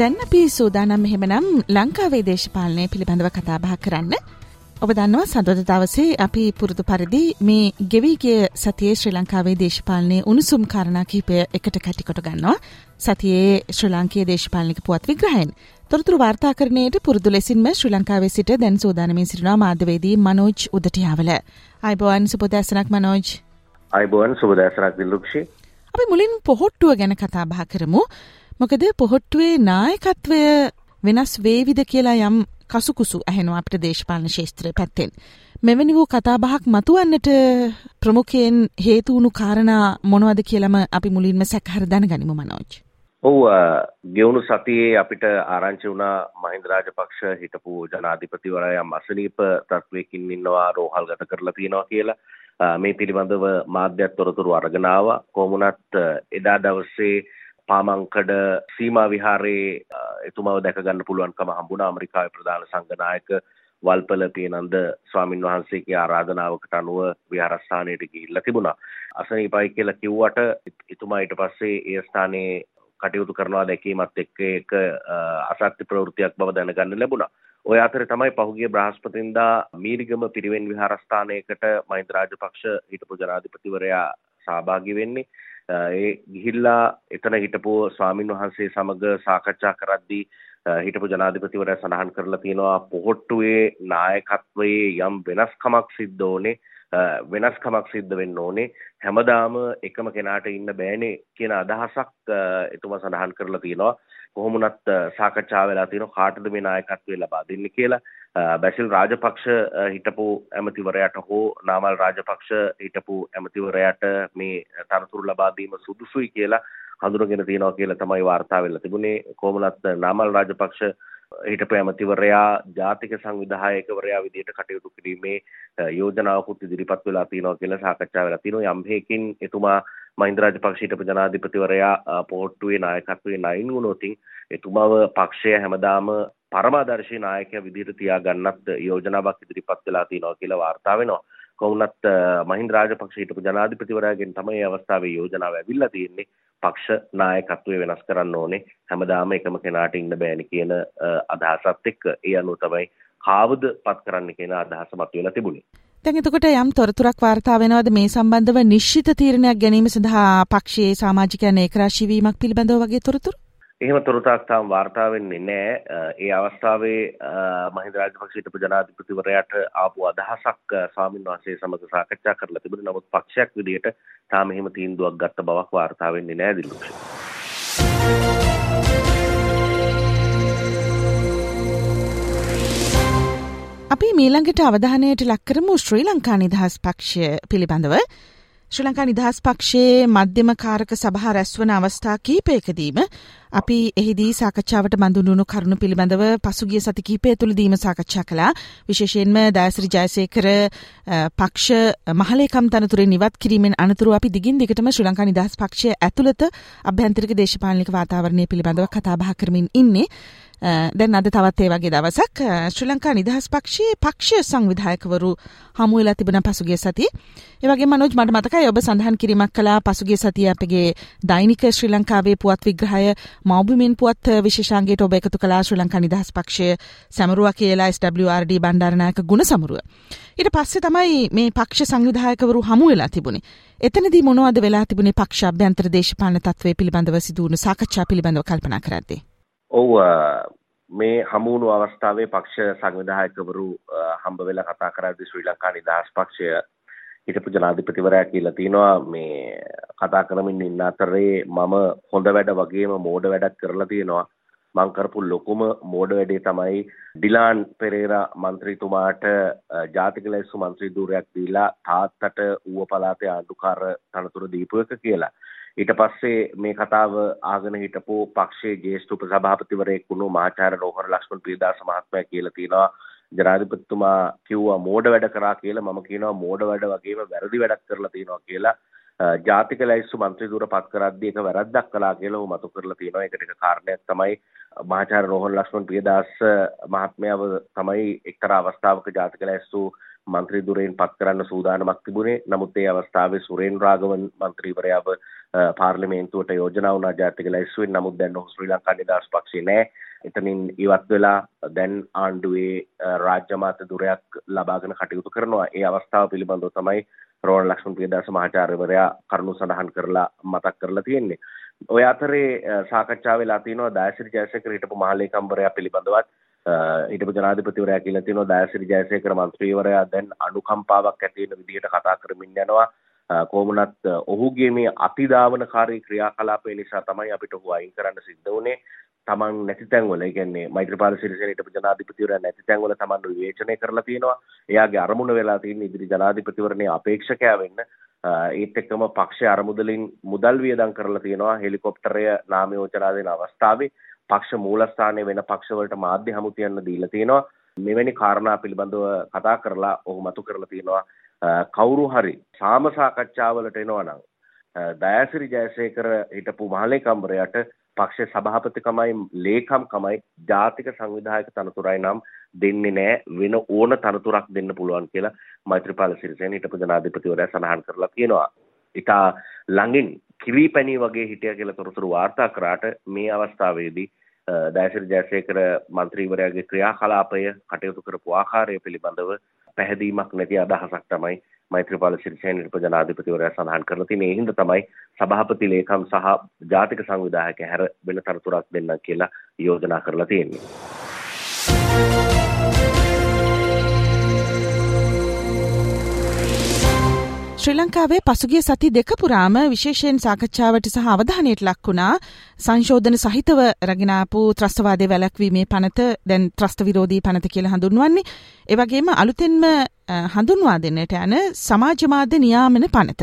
දැන් අපි සූදානම් එහෙමනම් ලංකාවේ දේශපාලනය පිළිබඳව කතාබහ කරන්න. ඔබ දන්නවා සඳොද දවසේ අපි පුරුදු පරිදි මේ ගෙවීගේ සතියේ ශ්‍රී ලංකාවේ දේශපාලනය උණුසුම් කාරණා කිහිපය එකට කැටිකොට ගන්නවා. සතියේ ශ්‍රී ලාංකීය දේශපාලනික පුවත් විග්‍රහයෙන්. තොරතුරු වාර්තාකරණයට පුරුදු ලෙසින්ම ශ්‍රී ලංකාවේ සිට දැන් සූදානමින් සිටිනවා මාධ්‍යවේදී මනෝජ් උදටියාවල. අයිබෝවන් සුබදැසනක් මනෝජ්. අයිබෝවන් සුබදැසනක් දිල්ලුක්ෂි. අපි මුලින් පොහොට්ටුව ගැන කතා බහ කරමු. මොකද පොහොට්ටුවේ නායකත්වය වෙනස් වේවිද කියලා යම් කසුකුසු ඇහෙනවා අපිට දේශපාලන ශේත්‍රය පැත්තෙන්. මෙවැනි වූ කතාබහක් මතුවන්නට ප්‍රමුඛයෙන් හේතුවුණු කාරණා මොනවද කියලම අපි මුලින්ම සැකහර දැනගනිමු මනෝජ්. ඔව් ගෙවුණු සතියේ අපිට ආරංචි වුණා මහින්ද රාජපක්ෂ හිටපු ජනාධිපතිවරයා අසනීප තත්වයකින් ඉන්නවා රෝහල්ගත කරලා තියෙනවා කියලා මේ පිළිබඳව මාධ්‍යත් තොරතුරු අරගෙන ආවා කොමුණත් එදා දවසේ පාමංකඩ සීමා විහාරයේ එතුමාව දැක ගන්න පුළුවන්කම හම්බුණා ඇමරිකාවේ ප්‍රධාන සංඝනායක වල්පල පියනන්ද ස්වාමින් වහන්සේගේ ආරාධනාවකට අනුව විහාරස්ථානයට ගිහිල්ලා තිබුණා. අසනීපයි කියලා කිව්වට එතුමා ඊට පස්සේ ඒ ස්ථානයේ කටයුතු කරනවා දැකීමත් එක්ක එක අසත්‍ය ප්‍රවෘත්තියක් බව දැනගන්න ලැබුණා. ඔය අතරේ තමයි පහුගිය බ්‍රහස්පතින්දා මීරිගම පිරිවෙන් විහාරස්ථානයකට මහින්ද රාජපක්ෂ හිටපු ජනාධිපතිවරයා සහභාගී වෙන්නේ. ඒ ගිහිල්ලා එතන හිටපු ස්වාමින් වහන්සේ සමග සාකච්ඡා කරද්දී හිටපු ජනාධිපතිවරයා සඳහන් කරලා තියෙනවා පොහොට්ටුවේ නායකත්වයේ යම් වෙනස්කමක් සිද්ධ ඕනේ වෙනස්කමක් සිද්ධ වෙන්න ඕනේ. හැමදාම එකම කෙනාට ඉන්න බෑනේ කියන අදහසක් එතුමා සඳහන් කරලා තියෙනවා. කොහොමුණත් සාකච්ඡා වෙලා තියෙනවා කාටද මේ නායකත්වය ලබා දෙන්නේ කියලා. බැසිල් රාජපක්ෂ හිටපු ඇමතිවරයට හෝ නාමල් රාජපක්ෂ හිටපු ඇමතිවරයට මේ තනතුරු ලබාදීම සුදුසුයි කියලා හඳුරගෙන තියෙනවා කියලා තමයි වාර්තා වෙලා තිබුණේ. කොහොමලත් නාමල් රාජපක්ෂ හිටපු ඇමතිවරයා ජාතික සංවිධායකවරයා විදිහට කටයුතු කිරීමේ යෝජනාවකුත් ඉදිරිපත් වෙලා තියෙනවා කියලා සාකච්ඡා වෙලා තියෙනවා. යම් හේකින් එතුමා මහින්ද රාජපක්ෂ හිටපු ජනාධිපතිවරයා පොහොට්ටුවේ නායකත්වයේ නයින් වුණොතින් එතුමාව පක්ෂය හැමදාම පරමාදර්ශී නායකයා විදිහට තියාගන්නත් යෝජනාවක් ඉදිරිපත් වෙලා තියෙනවා කියලා වාර්තා වෙනවා. කොහොමත් මහින්ද රාජපක්ෂ හිටපු ජනාධිපතිවරයාගෙන් තමයි අවස්ථාවේ යෝජනාව ඇවිල්ලා තියෙන්නේ. පක්ෂ නායකත්වය වෙනස් කරන්න ඕනේ. හැමදාම එකම කෙනාට ඉන්න බෑනේ කියන අදහසත් එක්ක ඒ අනුව තමයි කාවද පත් කරන්න කියන අදහස මතුවලා තිබුණේ. දැන් එතකොට යම් තොරතුරක් වාර්තා වෙනවද මේ සම්බන්ධව නිශ්චිත තීරණයක් ගැනීම සඳහා පක්ෂයේ සමාජිකයන් ඒකරාශී වීමක් පිළිබඳව වගේ තොරතුරු? එහෙම තොරතුරක් තාම වාර්තා වෙන්නේ නැහැ. ඒ අවස්ථාවේ මහින්ද රාජපක්ෂ හිටපු ජනාධිපතිවරයාට ආපු අදහසක් ස්වාමින් වහන්සේ සමග සාකච්ඡා කරලා තිබුණේ. නමුත් පක්ෂයක් විදිහට තාම එහෙම තීන්දුවක් ගත්ත බවක් වාර්තා වෙන්නේ නැහැ දිලුක්ෂ. අපි මීළඟට අවධානයට ලක් කරමු ශ්‍රී ලංකා නිදහස් පක්ෂය පිළිබඳව. ශ්‍රී ලංකා නිදහස් පක්ෂයේ මධ්‍යම කාරක සභා රැස්වන අවස්ථා කීපයකදීම අපි එහිදී සාකච්ඡාවට බඳුනුණු කරුණු පිළිබඳව පසුගිය සති කිහිපය තුළදීම සාකච්ඡා කළා. විශේෂයෙන්ම දයසිරි ජයසේකර පක්ෂ මහලේකම් තනතුරෙන් ඉවත් කිරීමෙන් අනතුරු අපි දිගින් දිගටම ශ්‍රී ලංකා නිදහස් පක්ෂය ඇතුළත අභ්‍යන්තරික දේශපාලනික වාතාවරණය පිළිබඳව කතා බහ කරමින් ඉන්නේ. දැන් අද තවත් ඒ වගේ දවසක් ශ්‍රී ලංකා නිදහස් පක්ෂයේ පක්ෂ සංවිධායකවරු හමු වෙලා තිබෙන පසුගිය සතියේ. ඒ වගේම මනෝජ් මට මතකයි ඔබ සඳහන් කිරීමක් කළා පසුගිය සතියේ අපගේ දෛනික ශ්‍රී ලංකාවේ පුවත් විග්‍රහය මෞබිමින් පුවත් විශේෂාංගයට ඔබ එකතු කළා ශ්‍රී ලංකා නිදහස් පක්ෂය සැමරුවා කියලා SWRD බණ්ඩාරනායක ගුණ සමරුව. ඊට පස්සේ තමයි මේ පක්ෂ සංවිධායකවරු හමු වෙලා තිබුණේ. එතනදී මොනවද වෙලා තිබුණේ පක්ෂ අභ්‍යන්තර දේශපාලන තත්ත්වය පිළිබඳව සිදුවුණු සාකච්ඡා පිළිබඳව කල්පනා කරද්දී? ඔව් මේ හමුණු අවස්ථාවේ පක්ෂ සංවිධායකවරු හම්බ වෙලා කතා කරද්දී ශ්‍රී ලංකා නිදහස් පක්ෂය හිටපු ජනාධිපතිවරයා කියලා තිනවා මේ කතා කරමින් ඉන්න අතරේ මම හොඳ වැඩ වගේම මෝඩ වැඩක් කරලා තියෙනවා මං කරපු ලොකුම මෝඩ වැඩේ තමයි ඩිලාන් පෙරේරා මන්ත්‍රීතුමාට ජාතික ලැයිස්තු මන්ත්‍රී ධූරයක් දීලා තාත්තට ඌව පළාතේ ආණ්ඩුකාර තනතුර දීපු එක කියලා. ඊට පස්සේ මේ කතාව ආගෙන හිටපු පක්ෂයේ ජ්‍යෙෂ්ඨ උපසභාපතිවරයෙක් වුණු මහාචාර්ය රෝහණ ලක්ෂ්මන් ප්‍රියදාස මහත්මයා කියලා තියෙනවා. ජනාධිපතිතුමා කිව්වා මෝඩ වැඩ කරා කියලා. මම කියනවා මෝඩ වැඩ වගේම වැරදි වැඩක් කරලා තියෙනවා කියලා. ජාතික ලැයිස්තු මන්ත්‍රීදුර පත් කරද්දී එක වැරද්දක් කළා කියලා ඔහු මතු කරලා තියෙනවා. ඒකට එක කාරණයක් තමයි මහාචාර්ය රෝහණ ලක්ෂ්මන් ප්‍රියදාස මහත්මයාව තමයි එක්තරා අවස්ථාවක ජාතික ලැයිස්තු මන්ත්‍රී දුරයෙන් පත් කරන්න සූදානමක් තිබුණේ. නමුත් ඒ අවස්ථාවේ සුරේන් රාගවන් මන්ත්‍රීවරයාව පාර්ලිමේන්තුවට යෝජනා වුණා ජාතික ලැයිස්තුවෙන්. නමුත් දැන් ඔහු ශ්‍රී ලංකා නිදහස් පක්ෂේ නැහැ. එතනින් ඉවත් වෙලා දැන් ආණ්ඩුවේ රාජ්‍ය මාත්‍ය දුරයක් ලබාගෙන කටයුතු කරනවා. ඒ අවස්ථාව පිළිබඳව තමයි රෝණ ලක්ෂ්මන් ප්‍රියදාස මහාචාර්යවරයා කරුණු සඳහන් කරලා මතක් කරලා තියෙන්නේ. ඔය අතරේ සාකච්ඡා වෙලා තියෙනවා දායසිරි ජයසේකර හිටපු මහලේකම්වරයා පිළිබඳවත් හිටපු ජනාධිපතිවරයා කියලා තියෙනවා දායසිරි ජයසේකර මන්ත්‍රීවරයා දැන් අනුකම්පාවක් ඇති වෙන විදිහට කතා කරමින් යනවා. කොහොමනත් ඔහුගේ මේ අතිධාවනකාරී ක්‍රියාකලාපය නිසා තමයි අපිට ඔහු අයින් කරන්න සිද්ධ වුණේ. තමන් නැති තැන්වල ඒ කියන්නේ මෛත්‍රීපාල සිරිසේන හිටපු ජනාධිපතිවරයා නැති තැන්වල තමන් විවේචනය කරලා තියෙනවා. එයාගේ අරමුණ වෙලා තියෙන ඉදිරි ජනාධිපතිවරණයේ අපේක්ෂකයා වෙන්න ඒත් එක්කම පක්ෂ අරමුදලින් මුදල් වියදම් කරලා තියෙනවා හෙලිකොප්ටරය නාම යෝජනා දෙන අවස්ථාවේ පක්ෂ මූලස්ථානයේ වෙන පක්ෂවලට මාධ්‍ය හමුතියන්න දීලා තියෙනවා. මෙවැනි කාරණා පිළිබඳව කතා කරලා ඔහු මතු කරලා තියෙනවා කවුරු හරි සාම සාකච්ඡාවලට එනවා නම් දයාසිරි ජයසේකර හිටපු මහලේකම්වරයාට පක්ෂ සභාපතිකමයි ලේකම්කමයි ජාතික සංවිධායක තනතුරයි නම් දෙන්නේ නෑ වෙන ඕන තනතුරක් දෙන්න පුළුවන් කියලා මෛත්‍රීපාල සිරිසේන හිටපු ජනාධිපතිවරයා සඳහන් කරලා තියෙනවා. ඉතා ළඟින් කිරි පැණි වගේ හිටිය කියලා තොරතුරු වාර්තා කරාට මේ අවස්ථාවේදී දයසිරි ජයසේකර මන්ත්‍රීවරයාගේ ක්‍රියාකලාපය කටයුතු කරපු ආකාරය පිළිබඳව පැහැදීමක් නැති අදහසක් තමයි මෛත්‍රීපාල සිරිසේන නිර්ප ජනාධිපතිවරයා සඳහන් කරලා තියෙන්නේ. ඒ හින්දා තමයි සභාපති ලේකම් සහ ජාතික සංවිධායක හැර වෙන තනතුරක් දෙන්න කියලා යෝජනා කරලා තියෙන්නේ. ශ්‍රී ලංකාවේ පසුගිය සති දෙක පුරාම විශේෂයෙන් සාකච්ඡාවට සහ අවධානයට ලක් වුණා සංශෝධන සහිතව රගෙනාපු ත්‍රස්තවාදය වැලැක්වීමේ පනත දැන් ත්‍රස්ත විරෝධී පනත කියලා හඳුන්වන්නේ. ඒ වගේම අලුතෙන්ම හඳුන්වා දෙන්නට යන සමාජමාධ්‍ය නියාමන පනත.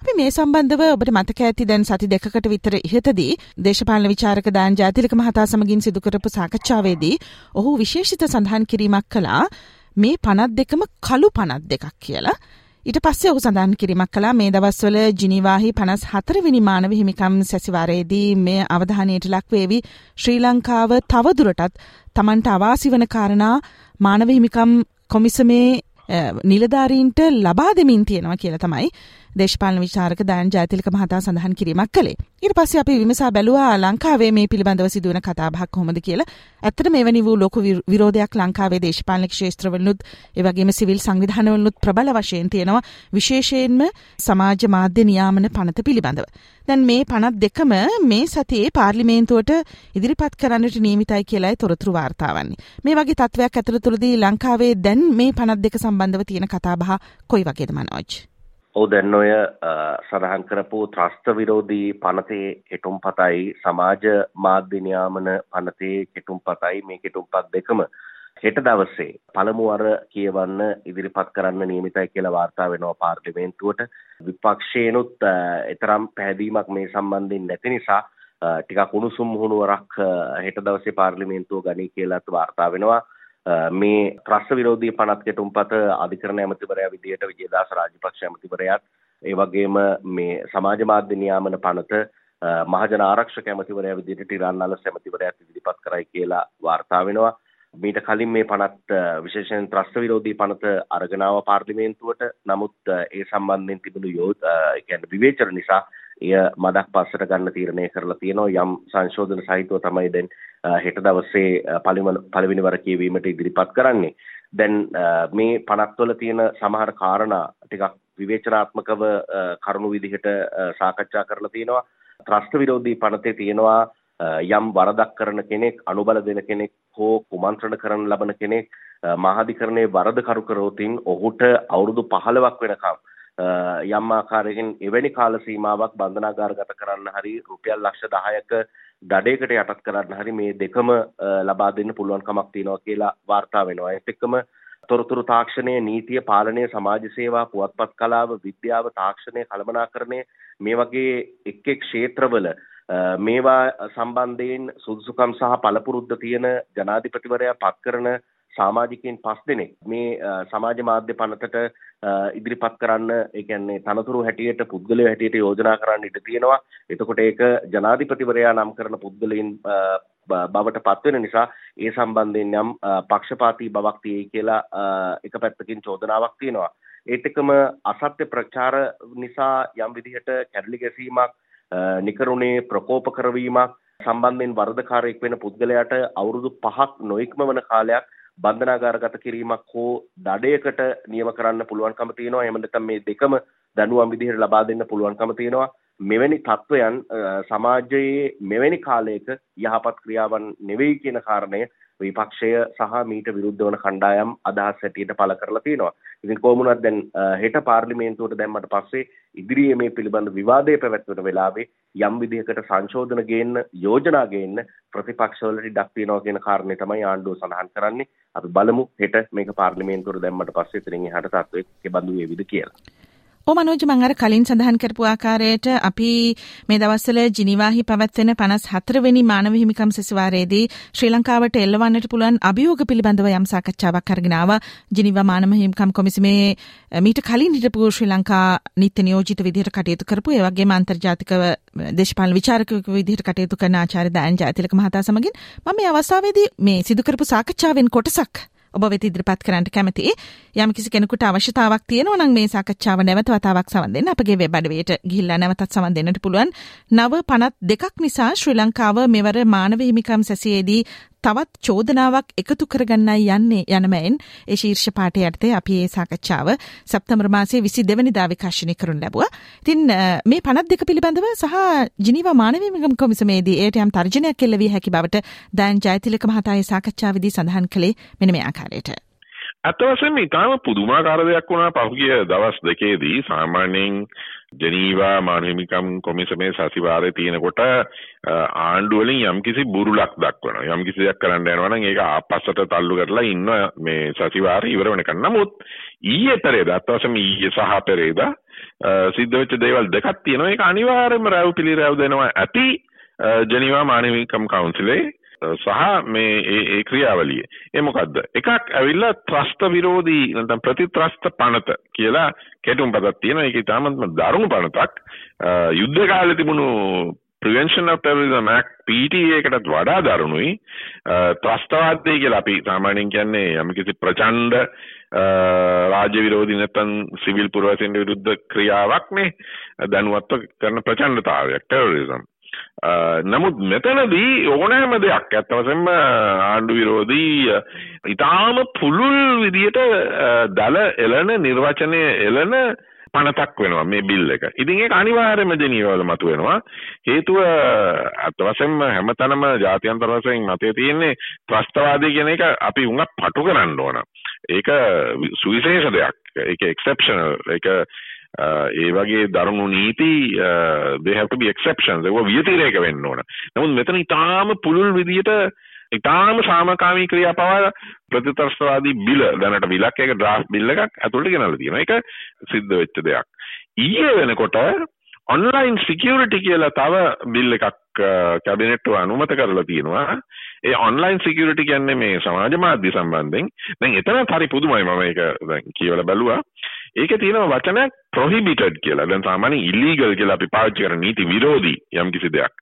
අපි මේ සම්බන්ධව ඔබට මතක ඇති දැන් සති දෙකකට විතර ඉහතදී දේශපාලන විචාරක දාන් ජාතිලක මහතා සමගින් සිදු කරපු සාකච්ඡාවේදී ඔහු විශේෂිත සඳහන් කිරීමක් කළා මේ පනත් දෙකම කළු පනත් දෙකක් කියලා. ඊට පස්සේ ඔහු සඳහන් කිරීමක් කළා. මේ දවස්වල ජිනීවාහි 54 වෙනි මානව හිමිකම් සැසිවාරයේදී මේ අවධානයට ලක්වේවි. ශ්‍රී ලංකාව තවදුරටත් Tamanට අවාසි වන කාරණා මානව හිමිකම් කොමිසමේ නිලධාරීන්ට ලබා දෙමින් තියෙනවා කියලා තමයි දේශපාලන විචාරක දයන් ජයතිලක මහතා සඳහන් කිරීමක් කළේ. ඊට පස්සේ අපි විමසා බැලුවා ලංකාවේ මේ පිළිබඳව සිදුවන කතාබහක් කොහොමද කියලා. ඇත්තට මෙවැනි වූ ලොකු විරෝධයක් ලංකාවේ දේශපාලන ක්ෂේත්‍රවලුත් ඒ වගේම සිවිල් සංවිධානවලුත් ප්‍රබල වශයෙන් තියෙනවා. විශේෂයෙන්ම සමාජ මාධ්‍ය නියාමන පනත පිළිබඳව. දැන් මේ පනත් දෙකම මේ සතියේ පාර්ලිමේන්තුවට ඉදිරිපත් කරන්නට නියමිතයි කියලායි තොරතුරු වාර්තාවන්නේ. මේ වගේ තත්ත්වයක් ඇතුළතුලදී ලංකාවේ දැන් මේ පනත් දෙක සම්බන්ධව තියෙන කතාබහ කොයි වගේද මනෝජ්? ඔව් දැන් ඔය සඳහන් කරපු ත්‍රස්ත විරෝධී පනතේ කෙටුම්පතයි සමාජ මාධ්‍ය නියාමන පනතේ කෙටුම්පතයි මේ කෙටුම්පත් දෙකම හෙට දවසේ පළමු වර කියවන්න ඉදිරිපත් කරන්න නියමිතයි කියලා වාර්තා වෙනවා පාර්ලිමේන්තුවට. විපක්ෂයනුත් එතරම් පැහැදීමක් මේ සම්බන්ධයෙන් නැති නිසා ටිකක් උණුසුම් මුහුණුවරක් හෙට දවසේ පාර්ලිමේන්තුව ගනී කියලාත් වාර්තා වෙනවා. මේ ත්‍රස්ස විරෝධී පනත් කෙටුම්පත අධිකරණ ඇමතිවරයා විදියට විජේදාස රාජපක්ෂ ඇමතිවරයාත් ඒ වගේම මේ සමාජ මාධ්‍ය නියාමන පනත මහජන ආරක්ෂක ඇමතිවරයා විදියට ටිරාන් නලස් ඇමතිවරයාත් ඉදිරිපත් කරයි කියලා වාර්තා වෙනවා. මීට කලින් මේ පනත් විශේෂයෙන් ත්‍රස්ත විරෝධී පනත අරගෙන ආව පාර්ලිමේන්තුවට. නමුත් ඒ සම්බන්ධයෙන් තිබුණු යෝජ කියන්නේ විවේචන නිසා එය මදක් පස්සට ගන්න තීරණය කරලා තියෙනවා යම් සංශෝධන සහිතව තමයි දැන් හෙට දවසේ පළවෙනි වර කියවීමට ඉදිරිපත් කරන්නේ. දැන් මේ පනත්වල තියෙන සමහර කාරණා ටිකක් විවේචනාත්මකව කරුණු විදිහට සාකච්ඡා කරලා තියෙනවා. ත්‍රස්ත විරෝධී පනතේ තියෙනවා යම් වරදක් කරන කෙනෙක් අනුබල දෙන කෙනෙක් හෝ කුමන්ත්‍රණ කරන ලබන කෙනෙක් මහාධිකරණයේ වරද කරු කරෝතින් ඔහුට අවුරුදු 15ක් වෙනකම් යම් ආකාරයකින් එවැනි කාල සීමාවක් බන්ධනාගාරගත කරන්න හරි රුපියල් ලක්ෂ 10ක දඩයකට යටත් කරන්න හරි මේ දෙකම ලබා දෙන්න පුළුවන් කමක් තියෙනවා කියලා වාර්තා වෙනවා. ඒත් එක්කම තොරතුරු තාක්ෂණය නීතිය පාලනය සමාජ සේවා පුවත්පත් කලාව විද්‍යාව තාක්ෂණය කළමනාකරණය මේ වගේ එක් එක් ක්ෂේත්‍රවල මේවා සම්බන්ධයෙන් සුදුසුකම් සහ පළපුරුද්ද තියෙන ජනාධිපතිවරයා පත් කරන සාමාජිකයන් පස් දෙනෙක් මේ සමාජ මාධ්‍ය පනතට ඉදිරිපත් කරන්න ඒ කියන්නේ තනතුරු හැටියට පුද්ගලයෝ හැටියට යෝජනා කරන්න ඉඩ තියෙනවා. එතකොට ඒක ජනාධිපතිවරයා නම් කරන පුද්ගලයන් බවට පත්වෙන නිසා ඒ සම්බන්ධයෙන් යම් පක්ෂපාතී බවක් තියෙයි කියලා එක පැත්තකින් චෝදනාවක් තියෙනවා. ඒත් එක්කම අසත්‍ය ප්‍රචාර නිසා යම් විදිහට කැරලි ගැසීමක් නිකරුණේ ප්‍රකෝප කරවීමක් සම්බන්ධයෙන් වරදකාරයෙක් වෙන පුද්ගලයාට අවුරුදු පහක් නොයික්ම වන කාලයක් බන්ධනාගාරගත කිරීමක් හෝ දඩයකට නියම කරන්න පුළුවන්කම තියෙනවා. එහෙම නැත්නම් මේ දෙකම දඬුවම් විදිහට ලබා දෙන්න පුළුවන්කම තියෙනවා. මෙවැනි තත්ත්වයන් සමාජයේ මෙවැනි කාලයක යහපත් ක්‍රියාවන් නෙවෙයි කියන කාරණය විපක්ෂය සහ මීට විරුද්ධ වන කණ්ඩායම් අදහස් හැටියට පළ කරලා තියෙනවා. ඉතින් කොහොමුණත් දැන් හෙට පාර්ලිමේන්තුවට දැම්මට පස්සේ ඉදිරියේ මේ පිළිබඳ විවාදය පැවැත්වෙන වෙලාවේ යම් විදිහකට සංශෝධන ගේන්න යෝජනා ගේන්න ප්‍රතිපක්ෂවලට ඉඩක් තියෙනවා කියන කාරණේ තමයි ආණ්ඩුව සඳහන් කරන්නේ. අපි බලමු හෙට මේක පාර්ලිමේන්තුවට දැම්මට පස්සේ ඉතින් එහාට තත්ත්වෙ කෙබඳු වේවිද කියලා. ඕමනෝජ මං අර කලින් සඳහන් කරපු ආකාරයට අපි මේ දවස්වල ජිනිවාහි පැවැත්වෙන 54 වෙනි මානව හිමිකම් සැසිවාරයේදී ශ්‍රී ලංකාවට එල්ලවන්නට පුළුවන් අභියෝග පිළිබඳව යම් සාකච්ඡාවක් අරගෙන ආවා. ජිනිවා මානව හිමිකම් කොමිසමේ මීට කලින් හිටපු ශ්‍රී ලංකා නිත්‍ය නියෝජිත විදිහට කටයුතු කරපු ඒ වගේම අන්තර්ජාතිකව දේශපාලන විචාරකයෙකු විදිහට කටයුතු කරන ආචාර්ය දයන් ජයතිලක මහතා සමගින් මම මේ අවස්ථාවේදී මේ සිදු කරපු සාකච්ඡාවෙන් කොටසක් ඔබ වෙත ඉදිරිපත් කරන්නට කැමති. යම් කිසි කෙනෙකුට අවශ්‍යතාවක් තියෙනවා නම් මේ සාකච්ඡාව නැවත වතාවක් සවන් දෙන්න අපගේ වෙබ් අඩවියට ගිහිල්ලා නැවතත් සවන් දෙන්නට පුළුවන්. නව පනත් දෙකක් නිසා ශ්‍රී ලංකාව මෙවර මානව හිමිකම් සැසියේදී තවත් චෝදනාවක් එකතු කරගන්නයි යන්නේ යනමයින් ඒ ශීර්ෂ පාඨය යටතේ අපි ඒ සාකච්ඡාව සැප්තැම්බර් මාසයේ 22 දා විකාශනය කරනු ලැබුවා. ඉතින් මේ 52 පිළිබඳව සහ ජිනීවා මානව හිමිකම් කොමිසමේදී ඒට යම් තර්ජනයක් එල්ල විය හැකි බවට දයන් ජයතිලක මහතා ඒ සාකච්ඡාවේදී සඳහන් කළේ මෙන්න මේ ආකාරයට. ඇත්ත වශයෙන්ම ඉතාම පුදුමාකාර දෙයක් වුණා පහුගිය දවස් දෙකේදී සාමාන්‍යයෙන් ජනීවා මානහිමිකම් කොමිසමේ සතිවාරය තියෙනකොට ආණ්ඩුවලින් යම්කිසි බුරුලක් දක්වන යම්කිසි දෙයක් කරන්න යනවා නම් ඒක ආපස්සට තල්ලු කරලා ඉන්න මේ සතිවාරය ඉවර වෙනකන් නමුත් ඊයේ පෙරේදා අත්වසම ඊයේ සහ පෙරේදා සිද්ධ වෙච්ච දේවල් දෙකක් තියෙනවා. ඒක අනිවාර්යයෙන්ම රැව් පිළිරැව් දෙනවා ඇති ජනීවා මානවිකම් කවුන්සිලේ සහ මේ ඒ ක්‍රියාවලිය. ඒ මොකද්ද? එකක් ඇවිල්ලා ත්‍රස්ත විරෝධී නැත්නම් ප්‍රතිත්‍රස්ත පනත කියලා කෙටුම්පතක් තියෙනවා. ඒක ඉතාමත්ම දරුණු පනතක්. යුද්ධ කාලේ තිබුණු Prevention of Terrorism Act PTA එකටත් වඩා දරුණුයි. ත්‍රස්තවාදය කියලා අපි සාමාන්‍යයෙන් කියන්නේ යම්කිසි ප්‍රචණ්ඩ රාජ්‍ය විරෝධී නැත්නම් සිවිල් පුරවැසියන් විරුද්ධ ක්‍රියාවක් නේ දැනුවත්ව කරන ප්‍රචණ්ඩතාවයක් ටෙරරිසම්. නමුත් මෙතනදී ඕනෑම දෙයක් ඇත්ත වශයෙන්ම ආණ්ඩු විරෝධී ඉතාම පුළුල් විදියට දල එළන නිර්වචනය එළන පනතක් වෙනවා මේ බිල් එක. ඉතින් ඒක අනිවාර්යයෙන්ම ජනීවවල මතුවෙනවා. හේතුව අත් වශයෙන්ම හැමතැනම ජාත්‍යන්තර වශයෙන් මතය තියෙන්නේ ත්‍රස්තවාදී කියන එක අපි උඟ පටු කරන්න ඕන. ඒක සුවිශේෂ දෙයක්. ඒක එක්සෙප්ෂනල්. ඒක ඒ වගේ දරුණු නීති they have to be exceptions ඒවා වියතිරේක වෙන්න ඕන. නමුත් මෙතන ඊටාම පුළුල් විදියට ඊටාම සාමකාමී ක්‍රියා පවා ප්‍රතිතරස්වාදී බිල දැනට බිලක් එක ඩ්‍රාෆ්ට් බිල් එකක් ඇතුළට ගෙනල්ලා තියෙනවා. ඒක සිද්ධ වෙච්ච දෙයක්. ඊයේ වෙනකොට ඔන්ලයින් සිකියුරිටි කියලා තව බිල් එකක් කැබිනට්ටුව අනුමත කරලා තියෙනවා. ඒ ඔන්ලයින් සිකියුරිටි කියන්නේ මේ සමාජ මාධ්‍ය සම්බන්ධයෙන්. දැන් එතනත් හරි පුදුමයි මම ඒක දැන් කියවලා බැලුවා. ඒකේ තියෙනවා වචනයක් prohibited කියලා. දැන් සාමාන්‍යයෙන් illegal කියලා අපි පාවිච්චි කරන නීති විරෝධී යම් කිසි දෙයක්.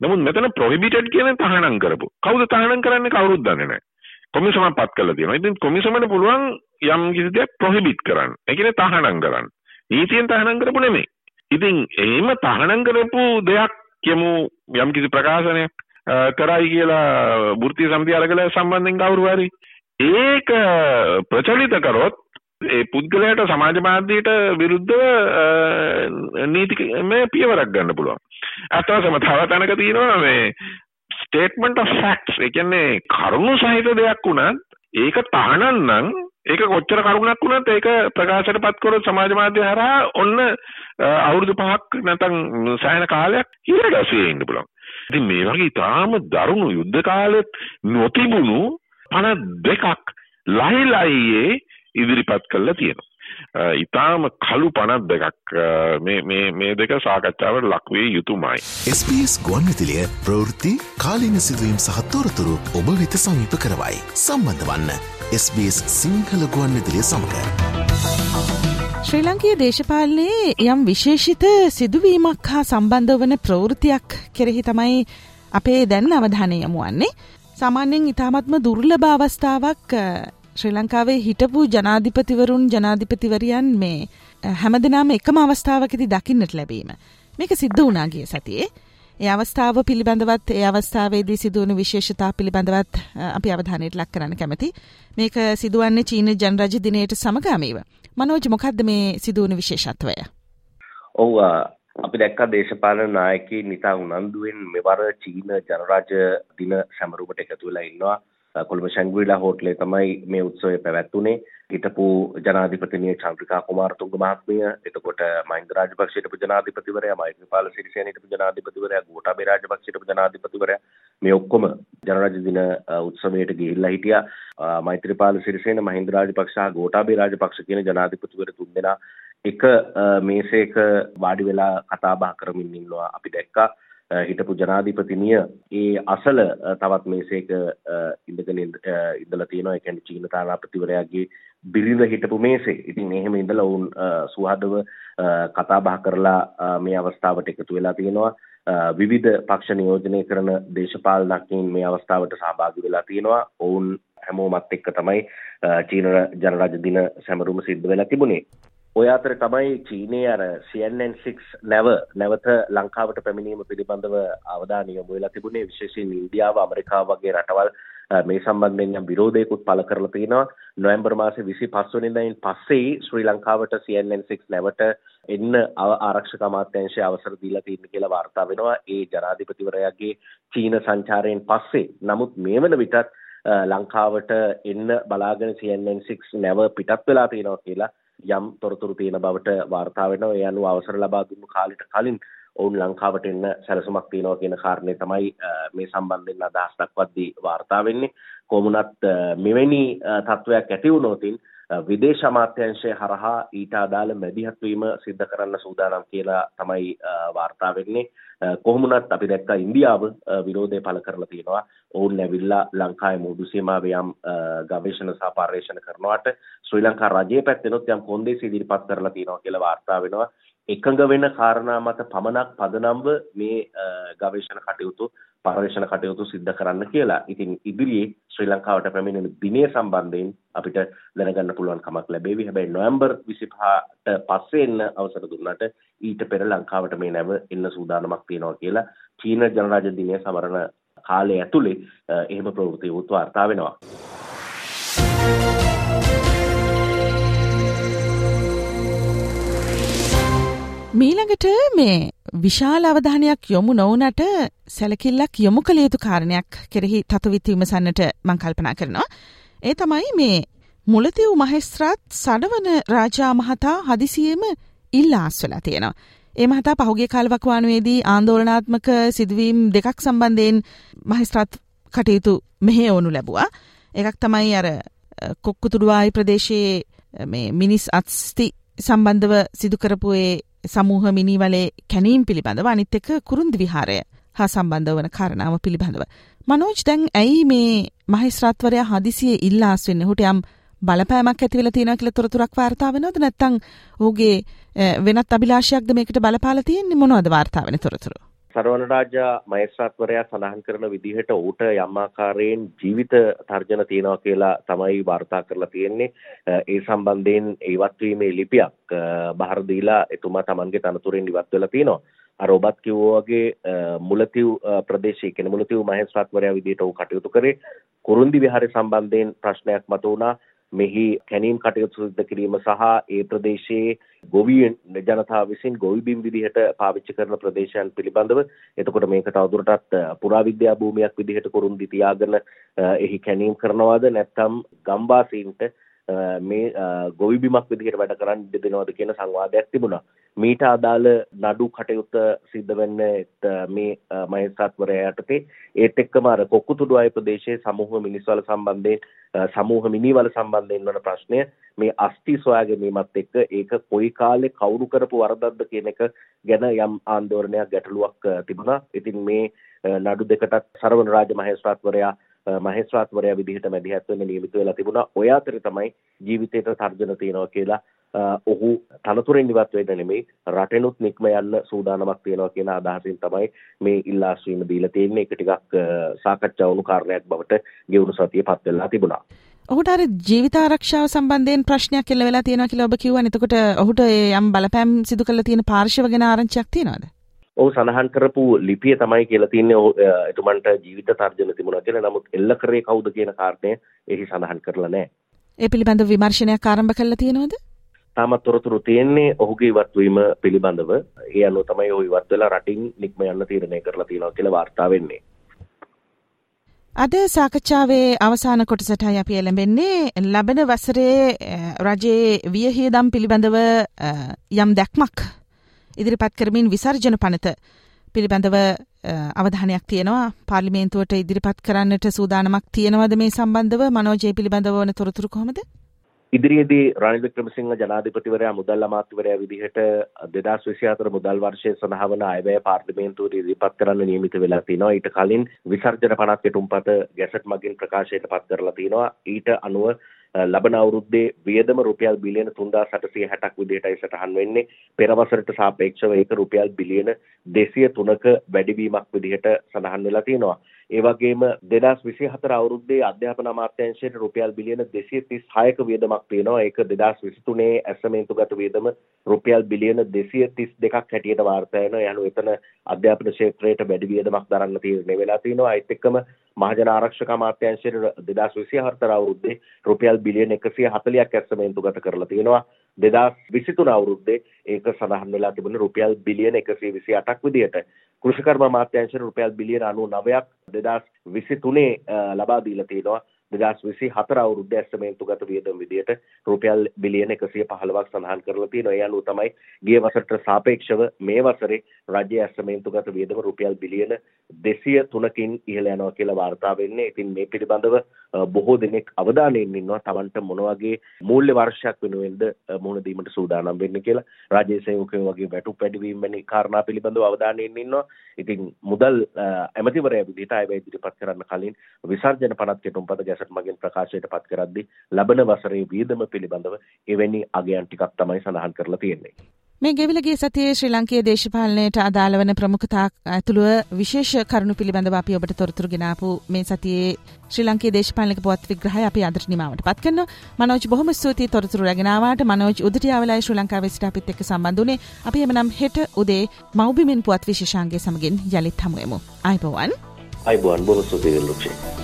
නමුත් මෙතන prohibited කියන තහනම් කරපු. කවුද තහනම් කරන්නේ කවුරුත් දන්නේ නැහැ. කොමිසමක් පත් කරලා තියෙනවා. ඉතින් කොමිසමට පුළුවන් යම් කිසි දෙයක් prohibit කරන්න. ඒ කියන්නේ තහනම් කරන්න. නීතියෙන් තහනම් කරපු නෙමෙයි. ඉතින් එහෙම තහනම් කරපු දෙයක් කියමු යම් කිසි ප්‍රකාශනයක් කරයි කියලා වෘත්තීය සමිතිය අරගල සම්බන්ධයෙන් කවුරු හරි ඒක ප්‍රචලිත කරොත් ඒ පුද්ගලයාට සමාජ මාධ්‍යයට විරුද්ධව නීතිමය පියවරක් ගන්න පුළුවන්. අතවසම තව තැනක තියෙනවා මේ ස්ටේට්මන්ට් ඔෆ් ෆැක්ට්ස්. ඒ කියන්නේ කරුණු සහිත දෙයක් වුණත් ඒක තහනම් නම් ඒක කොච්චර කරුණක් වුණත් ඒක ප්‍රකාශයට පත් කරොත් සමාජ මාධ්‍ය හරහා ඔන්න අවුරුදු පහක් නැත්නම් සෑහෙන කාලයක් හිර ගැසී ඉන්න පුළුවන්. ඉතින් මේ වගේ ඉතාම දරුණු යුද්ධ කාලෙත් නොතිබුණු පණ දෙකක් ලහිලයියේ ඉදිරිපත් කළා තියෙනවා. ඉතාම කළු පනත් දෙකක් මේ දෙක සාකච්ඡාවට ලක්වේ යුතුමයි. SBS ගුවන්විතිලිය ප්‍රවෘත්ති කාලීන සිදුවීම් සහත්තෝරතුරු ඔබ වෙත සමීප කරවයි. සම්බන්ධ වන්න SBS සිංහල ගුවන්විතිලිය සමඟ. ශ්‍රී ලංකයේ දේශපාලනයේ යම් විශේෂිත සිදුවීමක් හා සම්බන්ධ වන ප්‍රවෘතියක් කෙරෙහි තමයි අපේ දැන් අවධානය යමු වන්නේ. සාමාන්‍යයෙන් ඉතාමත්ම දුර්ලභ අවස්ථාවක් ශ්‍රී ලංකාවේ හිටපු ජනාධිපතිවරුන් ජනාධිපතිවරියන් මේ හැමදිනාම එකම අවස්ථාවකති දකින්නට ලැබීම. මේක සිද්ධ වනාගේ සතියේ. ඒ අවස්ථාව පිළිබඳවත් ඒ අවස්ථාවේදී සිදුවන විශේෂතා පිළිබඳවත් අපි අවධානයට ලක් කරන්න කැමති. මේක සිදුවන්නේ චීන ජනරජ දිනයට සමගාමීව. මනෝජ මොකක්ද මේ සිදුවන විශේෂත්වය? ඔව් අපි දැක්කා දේශපාලන නායකයින් නිතා උනන්දුවෙන් මෙවර චීන ජනරාජ දින සැමරුමට එකතු වෙලා ඉන්නවා. කොළඹ ශැංග්‍රීලා හෝටලේ තමයි මේ උත්සවය පැවැත්වුණේ. හිටපු ජනාධිපතිනිය චන්ද්‍රිකා කුමාරතුංග මහත්මිය, එතකොට මහින්ද රාජපක්ෂ හිටපු ජනාධිපතිවරයා, මෛත්‍රීපාල සිරිසේන හිටපු ජනාධිපතිවරයා, ගෝඨාභය රාජපක්ෂ හිටපු ජනාධිපතිවරයා මේ ඔක්කොම ජනරාජ දින උත්සවයට ගිහිල්ලා හිටියා. මෛත්‍රීපාල සිරිසේන, මහින්ද රාජපක්ෂ සහ ගෝඨාභය රාජපක්ෂ කියන ජනාධිපතිවරු තුන්දෙනා එක මේසයක වාඩි වෙලා කතා බහ කරමින් ඉන්නවා අපි දැක්කා. හිටපු ජනාධිපතිනිය ඒ අසල තවත් මේසේක ඉඳගෙන ඉඳලා තියෙනවා ඒ කියන්නේ චීන තානාපතිවරයාගේ බිරිඳ හිටපු මේසේ. ඉතින් එහෙම ඉඳලා වුන් සුහදව කතා බහ කරලා මේ අවස්ථාවට එකතු වෙලා තියෙනවා. විවිධ පක්ෂ නියෝජනය කරන දේශපාලනඥයින් මේ අවස්ථාවට සහභාගී වෙලා තියෙනවා. ඔවුන් හැමෝමත් එක්ක තමයි චීන ජනරාජ දින සැමරුම සිද්ධ වෙලා තිබුණේ. ඔය අතර තමයි චීනයේ අර CNN6 නැව නැවත ලංකාවට පැමිණීම පිළිබඳව අවධානය යොමු වෙලා තිබුණේ. විශේෂයෙන් ඉන්දියාව ඇමරිකාව වගේ රටවල් මේ සම්බන්ධයෙන් යම් විරෝධයකුත් පළ කරලා තිනවා නොවැම්බර් මාසේ 25 වෙනිදායින් පස්සේ ශ්‍රී ලංකාවට CNN6 නැවට එන්න ආරක්ෂක අමාත්‍යාංශය අවසර දීලා තියෙන කියලා වාර්තා වෙනවා. ඒ ජනාධිපතිවරයාගේ චීන සංචාරයෙන් පස්සේ. නමුත් මේ වන විටත් ලංකාවට එන්න බලාගෙන CNN6 නැව පිටත් වෙලා තියෙනවා කියලා යම් තොරතුරු තියෙන බවට වාර්තා වෙනවා. ඒ අනුව අවසර ලබා දුන්නු කාලෙට කලින් ඔවුන් ලංකාවට එන්න සැලසුමක් තියෙනවා කියන කාරණේ තමයි මේ සම්බන්ධයෙන් අදහස් දක්වද්දී වාර්තා වෙන්නේ. කොමුණත් මෙවැනි තත්ත්වයක් ඇති වුණොතින් විදේශ අමාත්‍යංශය හරහා ඊට අදාළ මැදිහත් වීම සිද්ධ කරන්න සූදානම් කියලා තමයි වාර්තා වෙන්නේ. Uh, කොහොමුණත් අපි දැක්කා ඉන්දියාව uh, විරෝධය පළ කරලා තියෙනවා. ඔවුන් ඇවිල්ලා ලංකාවේ මුහුදු සීමාවේ යම් uh, ගවේෂණ සහ පර්යේෂණ කරනවාට ශ්‍රී ලංකා රජයේ පැත්තෙනොත් යම් කොන්දේසි ඉදිරිපත් කරලා තියෙනවා කියලා වාර්තා වෙනවා. එකඟ වෙන කාරණා මත පමණක් පදනම්ව මේ ගවේෂණ කටයුතු පර්යේෂණ කටයුතු සිද්ධ කරන්න කියලා. ඉතින් ඉදිරියේ ශ්‍රී ලංකාවට පැමිණෙන දිනය සම්බන්ධයෙන් අපිට දැනගන්න පුළුවන් කමක් ලැබේවි. හැබැයි නොවැම්බර් 25ට පස්සේ එන්න අවසර දුන්නාට ඊට පෙර ලංකාවට මේ නැව එන්න සූදානමක් තියෙනවා කියලා චීන ජනරාජ දිනය සමරන කාලය ඇතුලේ එහෙම ප්‍රවෘත්ති වූත් වාර්තා වෙනවා. මීළඟට මේ විශාල අවධානයක් යොමු නොවනට සැලකිල්ලක් යොමු කළ යුතු කාරණයක් කෙරෙහි තතුවිත් විමසන්නට මං කල්පනා කරනවා. ඒ තමයි මේ මුලතිව් මහෙස්ත්‍රාත් සඩවන රාජා මහතා හදිසියේම ඉල්ලාස් වෙලා තියෙනවා. ඒ මහතා පහුගේ කාලවකවානුවේදී ආන්දෝලනාත්මක සිදුවීම් දෙකක් සම්බන්ධයෙන් මහිස්ත්‍රාත් කටයුතු මෙහෙ ඕනු ලැබුවා. එකක් තමයි අර කොක්කුතුඩුවායි ප්‍රදේශයේ මේ මිනිස් අත්ස්ති සම්බන්ධව සිදුකරපු ඒ සමූහ මිනිවලේ කැනීම් පිළිබඳව අනිත් එක කුරුන්දි විහාරය හා සම්බන්ධ වන කාරණාව පිළිබඳව. මනෝජ් දැන් ඇයි මේ මහිස්ත්‍රාත්වරයා හදිසියේ ඉල්ලාස් වෙන්නේ? ඔහුට යම් බලපෑමක් ඇති වෙලා තියෙනවා කියලා තොරතුරක් වාර්තා වෙනවද නැත්නම් ඔහුගේ වෙනත් අභිලාෂයක්ද මේකට බලපාලා තියෙන්නේ මොනවද වාර්තා වෙන තොරතුරු? සරවනරාජා මහේස්ත්‍රාත්වරයා සඳහන් කරන විදිහට ඌට යම් ආකාරයෙන් ජීවිත තර්ජන තියෙනවා කියලා තමයි වාර්තා කරලා තියෙන්නේ. ඒ සම්බන්ධයෙන් ඉවත් වීමේ ලිපියක් බහර දීලා එතුමා Tamanගේ තනතුරෙන් ඉවත් වෙලා තියෙනවා. අර ඔබත් කිව්වා වගේ මුලතිව් ප්‍රදේශයේ කියන්නේ මුලතිව් මහේස්ත්‍රාත්වරයා විදිහට ඌ කටයුතු කරේ කුරුන්දි විහාරය සම්බන්ධයෙන් ප්‍රශ්නයක් මතුවුණා. මෙහි කැනීම් කටයුතු සිද්ධ කිරීම සහ ඒ ප්‍රදේශයේ ගොවියන් ජනතාව විසින් ගොවිබිම් විදිහට පාවිච්චි කරන ප්‍රදේශයන් පිළිබඳව එතකොට මේක තවදුරටත් පුරාවිද්‍යා භූමියක් විදිහට කුරුන්දි තියාගෙන එහි කැනීම් කරනවාද? නැත්නම් ගම්වාසීන්ට මේ ගොවිබිමක් විදිහට වැඩ කරන්න ඉඩ දෙනවද කියන සංවාදයක් තිබුණා. මීට අදාළ නඩු කටයුත්ත සිද්ධ වෙන්න මේ මහේස්ත්‍රාත්වරයා යටතේ ඒත් එක්කම අර කොක්කුතුඩු අය ප්‍රදේශයේ සමූහ මිනිස්වල සම්බන්ධයෙන් සමූහ මිනිවල සම්බන්ධයෙන් වන ප්‍රශ්නය මේ අස්ති සොයා ගැනීමත් එක්ක ඒක කොයි කාලේ කවුරු කරපු වරදක්ද කියන එක ගැන යම් ආందోලනයක් ගැටලුවක් තිබුණා. ඉතින් මේ නඩු දෙකටත් සරවන රාජ මහේස්ත්‍රාත්වරයා මහේස්ත්‍රාත්වරයා විදිහට මැදිහත් වෙන්න නියමිත වෙලා තිබුණා. ඔය අතරේ තමයි ජීවිතේට තර්ජන තියෙනවා කියලා ඔහු තනතුරෙන් ඉවත් වෙන්න නෙමෙයි රටෙනුත් නික්ම යන්න සූදානමක් තියෙනවා කියන අදහසින් තමයි මේ ඉල්ලාස්වීම දීලා තියෙන්නේ. ඒක ටිකක් සාකච්ඡා වුණු කාරණයක් බවට ගෙවුණු සතියේ පත් වෙලා තිබුණා. ඔහුට අර ජීවිත ආරක්ෂාව සම්බන්ධයෙන් ප්‍රශ්නයක් එල්ල වෙලා තියෙනවා කියලා ඔබ කිව්වනේ. එතකොට ඔහුට යම් බලපෑම් සිදු කරලා තියෙන පාර්ශව ගැන ආරංචියක් තියෙනවද? ඔහු සඳහන් කරපු ලිපිය තමයි කියලා තියන්නේ එතුමන්ට ජීවිත තර්ජන තිබුණා කියලා. නමුත් එල්ල කරේ කවුද කියන කාරණය එහි සඳහන් කරලා නැහැ. ඒ පිළිබඳව විමර්ශනයක් ආරම්භ කළා තියෙනවද? තාමත් තොරතුරු තියෙන්නේ ඔහුගේ ඉවත්වීම පිළිබඳව. ඒ අනුව තමයි ඔහු ඉවත් වෙලා රටින් නික්ම යන්න තීරණය කරලා තියෙනවා කියලා වාර්තා වෙන්නේ. අද සාකච්ඡාවේ අවසාන කොටසටයි අපි එළඹෙන්නේ ලබන වසරේ රජයේ වියහියදම් පිළිබඳව යම් දැක්මක් ඉදිරිපත් කරමින් විසර්ජන පනත පිළිබඳව අවධානයක් තියෙනවා පාර්ලිමේන්තුවට ඉදිරිපත් කරන්නට සූදානමක් තියෙනවද මේ සම්බන්ධව මනෝජය පිළිබඳව වන තොරතුරු කොහොමද? ඉදිරියේදී රනිල් වික්‍රමසිංහ ජනාධිපතිවරයා මුදල් අමාත්‍යවරයා විදිහට 2024 මුදල් වර්ෂය සඳහා වන අයවැය පාර්ලිමේන්තුවට ඉදිරිපත් කරන්න නියමිත වෙලා තිනවා. ඊට කලින් විසර්ජන පනත් කෙටුම්පත ගැසට් මගින් ප්‍රකාශයට පත් කරලා තිනවා. ඊට අනුව ලබන අවුරුද්දේ වියදම රුපියල් බිලියන 3860ක් විදිහටයි සටහන් වෙන්නේ. පෙර වසරට සාපේක්ෂව ඒක රුපියල් බිලියන 203ක වැඩිවීමක් විදිහට සඳහන් වෙලා තියෙනවා. ඒ වගේම 2024 අවුරුද්දේ අධ්‍යාපන අමාත්‍යාංශයට රුපියල් බිලියන 236ක වියදමක් තියෙනවා ඒක 2023 ඇසමේන්තුගත වියදම රුපියල් බිලියන 232ක් හැටියට වාර්තා වෙනවා. යනු එතන අධ්‍යාපන ක්ෂේත්‍රයට වැඩි වියදමක් දරන්න තීරණය වෙලා තිනවා ඒත් එක්කම මහජන ආරක්ෂක අමාත්‍යාංශයට 2024 අවුරුද්දේ රුපියල් බිලියන 140ක් ඇසමේන්තුගත කරලා තියෙනවා. 2023 අවුරුද්දේ ඒක සඳහන් වෙලා තිබුණේ රුපියල් බිලියන 128ක් විදිහට කෘෂිකර්ම අමාත්‍යාංශයට රුපියල් බිලියන 99ක් 2023 ලබා දීලා තියෙනවා. දෙදස් විසි හතර අවුරුද්ධ ඇස්තමේන්තුගත වියදම් විදියට රුපියල් බිලියන එකසිය පහළවක් සඳහන් කරලා තියෙනවා. ඒ අනුව තමයි ගිය වසරට සාපේක්ෂව මේ වසරේ රජ්‍ය ඇස්තමේන්තුගත වියදම රුපියල් බිලියන දෙසිය තුනකින් ඉහළ යනවා කියලා වාර්තා වෙන්නේ. ඉතින් මේ පිළිබඳව බොහෝ දෙනෙක් අවධානයෙන් ඉන්නවා තමන්ට මොන වගේ මූල්‍ය වර්ෂයක් වෙනුවෙන්ද මුහුණ දීමට සූදානම් වෙන්නේ කියලා. රාජ්‍ය සේවකයෝ වගේ වැටුප් වැඩිවීම වැනි කාරණා පිළිබඳව අවධානයෙන් ඉන්නවා. ඉතින් මුදල් ඇමතිවරයා විදිහට අයවැය ඉදිරිපත් කරන්න කලින් විසර්ජන පනත් කෙටුම්පත ගැස කොටසට මගින් ප්‍රකාශයට පත් කරද්දි ලබන වසරේ වියදම පිළිබඳව එවැනි අගයන් ටිකක් තමයි සඳහන් කරලා තියෙන්නේ. මේ ගෙවිලගේ සතියේ ශ්‍රී ලංකයේ දේශපාලනයට අදාළ වන ප්‍රමුඛතා ඇතුළුව විශේෂ කරුණු පිළිබඳව අපි ඔබට තොරතුරු ගෙනාපු මේ සතියේ ශ්‍රී ලංකයේ දේශපාලනික පුවත් විග්‍රහය අපි අදට නිමාවට පත් කරනවා. මනෝජ් බොහොම ස්තුතියි තොරතුරු රැගෙන ආවාට. මනෝජ් උදටියාවලයි ශ්‍රී ලංකාවේ සිට අපිත් එක්ක සම්බන්ධ වුණේ. අපි එමනම් හෙට උදේ මව්බිමින් පුවත් විශේෂාංගය සමගින් යලිත් හමුවෙමු. අයිබෝවන්. අයිබෝවන් බොහොම ස්තුතියි ලුක්ෂේ.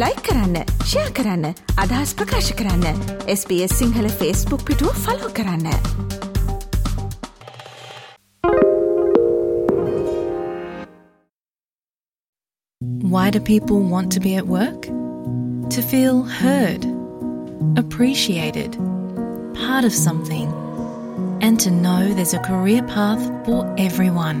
ලයි කරන්න ෂයා කරන්න අදහස් ප්‍රකාශ කරන්න SBS සිංහල ෆස්බුක් පිටුව ෆලෝ කරන්න. Why do people want to be at work? To feel heard, appreciated, part of something, and to know there's a career path for everyone.